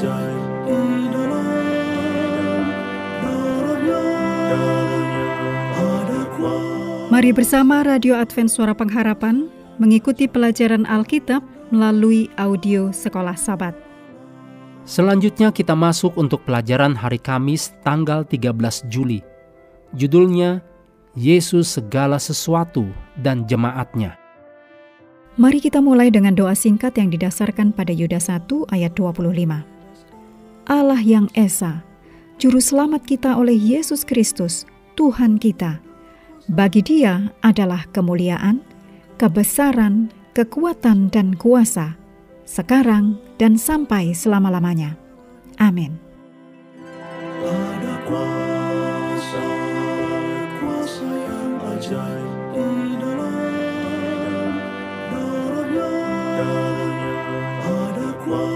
ajaib di dalam dalamnya ada kuasa. Mari bersama Radio Advent Suara Pengharapan mengikuti pelajaran Alkitab melalui audio Sekolah Sabat. Selanjutnya kita masuk untuk pelajaran hari Kamis tanggal 13 Juli. Judulnya Yesus segala sesuatu dan jemaatnya. Mari kita mulai dengan doa singkat yang didasarkan pada Yuda 1 ayat 25. Allah yang Esa, Juru Selamat kita oleh Yesus Kristus, Tuhan kita. Bagi dia adalah kemuliaan, kebesaran, kekuatan, dan kuasa, sekarang dan sampai selama-lamanya. Amin.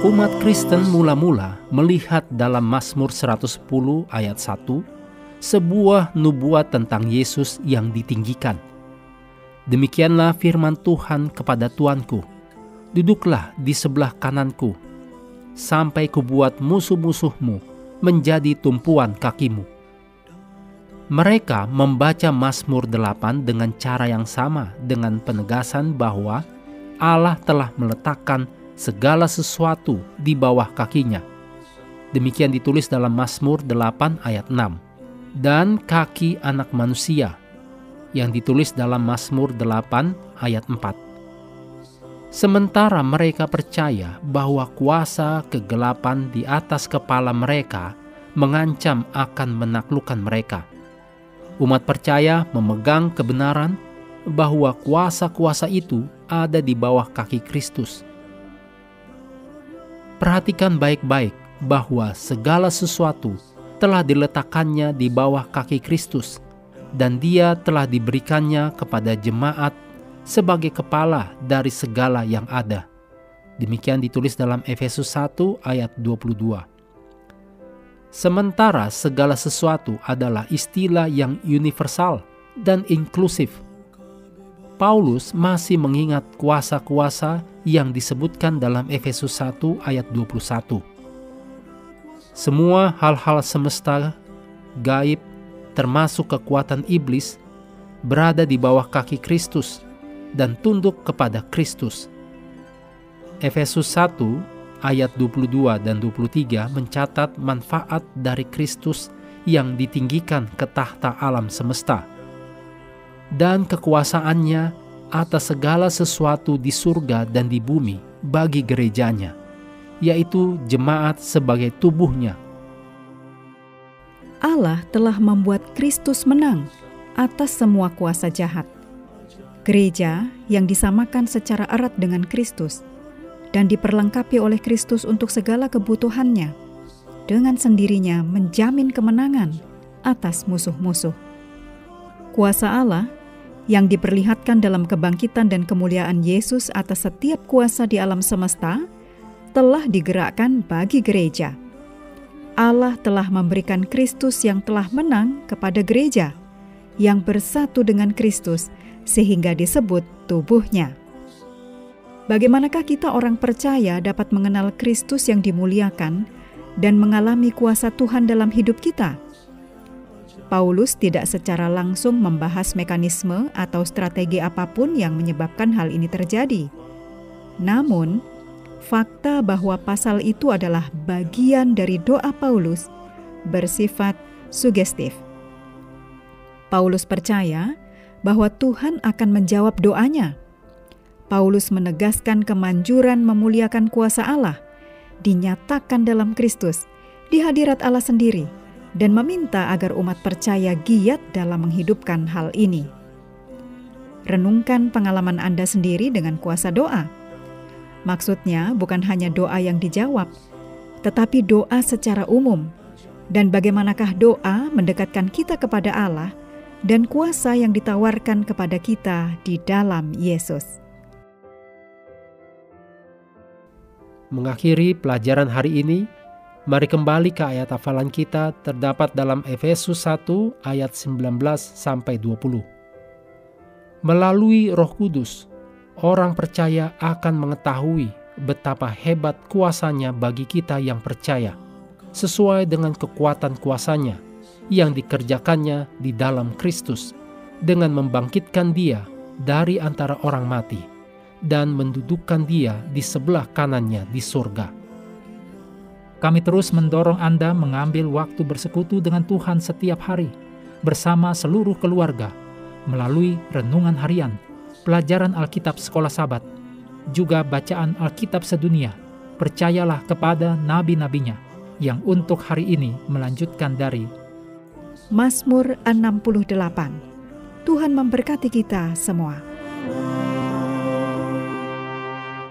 Umat Kristen mula-mula melihat dalam Mazmur 110 ayat 1 sebuah nubuat tentang Yesus yang ditinggikan. Demikianlah firman Tuhan kepada Tuanku, duduklah di sebelah kananku, sampai kubuat musuh-musuhmu menjadi tumpuan kakimu. Mereka membaca Mazmur 8 dengan cara yang sama dengan penegasan bahwa Allah telah meletakkan segala sesuatu di bawah kakinya. Demikian ditulis dalam Mazmur 8 ayat 6. Dan kaki anak manusia yang ditulis dalam Mazmur 8 ayat 4. Sementara mereka percaya bahwa kuasa kegelapan di atas kepala mereka mengancam akan menaklukkan mereka. Umat percaya memegang kebenaran bahwa kuasa-kuasa itu ada di bawah kaki Kristus. Perhatikan baik-baik bahwa segala sesuatu telah diletakkannya di bawah kaki Kristus, dan Dia telah diberikannya kepada jemaat sebagai kepala dari segala yang ada. Demikian ditulis dalam Efesus 1 ayat 22. Sementara segala sesuatu adalah istilah yang universal dan inklusif. Paulus masih mengingat kuasa-kuasa yang disebutkan dalam Efesus 1 ayat 21. Semua hal-hal semesta, gaib, termasuk kekuatan iblis, berada di bawah kaki Kristus dan tunduk kepada Kristus. Efesus 1 ayat 22 dan 23 mencatat manfaat dari Kristus yang ditinggikan ke tahta alam semesta dan kekuasaannya atas segala sesuatu di surga dan di bumi bagi gerejanya, yaitu jemaat sebagai tubuhnya. Allah telah membuat Kristus menang atas semua kuasa jahat. Gereja yang disamakan secara erat dengan Kristus dan diperlengkapi oleh Kristus untuk segala kebutuhannya, dengan sendirinya menjamin kemenangan atas musuh-musuh. Kuasa Allah yang diperlihatkan dalam kebangkitan dan kemuliaan Yesus atas setiap kuasa di alam semesta telah digerakkan bagi gereja. Allah telah memberikan Kristus yang telah menang kepada gereja yang bersatu dengan Kristus sehingga disebut tubuhnya. Bagaimanakah kita orang percaya dapat mengenal Kristus yang dimuliakan dan mengalami kuasa Tuhan dalam hidup kita? Paulus tidak secara langsung membahas mekanisme atau strategi apa pun yang menyebabkan hal ini terjadi. Namun, fakta bahwa pasal itu adalah bagian dari doa Paulus bersifat sugestif. Paulus percaya bahwa Tuhan akan menjawab doanya. Paulus menegaskan kemanjuran memuliakan kuasa Allah dinyatakan dalam Kristus di hadirat Allah sendiri dan meminta agar umat percaya giat dalam menghidupkan hal ini. Renungkan pengalaman Anda sendiri dengan kuasa doa. Maksudnya bukan hanya doa yang dijawab, tetapi doa secara umum. Dan bagaimanakah doa mendekatkan kita kepada Allah dan kuasa yang ditawarkan kepada kita di dalam Yesus. Mengakhiri pelajaran hari ini, mari kembali ke ayat hafalan kita terdapat dalam Efesus 1 ayat 19 sampai 20. Melalui Roh Kudus, orang percaya akan mengetahui betapa hebat kuasanya bagi kita yang percaya, sesuai dengan kekuatan kuasanya yang dikerjakannya di dalam Kristus, dengan membangkitkan dia dari antara orang mati, dan mendudukkan dia di sebelah kanannya di surga. Kami terus mendorong Anda mengambil waktu bersekutu dengan Tuhan setiap hari, bersama seluruh keluarga, melalui renungan harian, pelajaran Alkitab sekolah sabat, juga bacaan Alkitab sedunia. Percayalah kepada nabi-nabinya yang untuk hari ini melanjutkan dari Mazmur 68. Tuhan memberkati kita semua.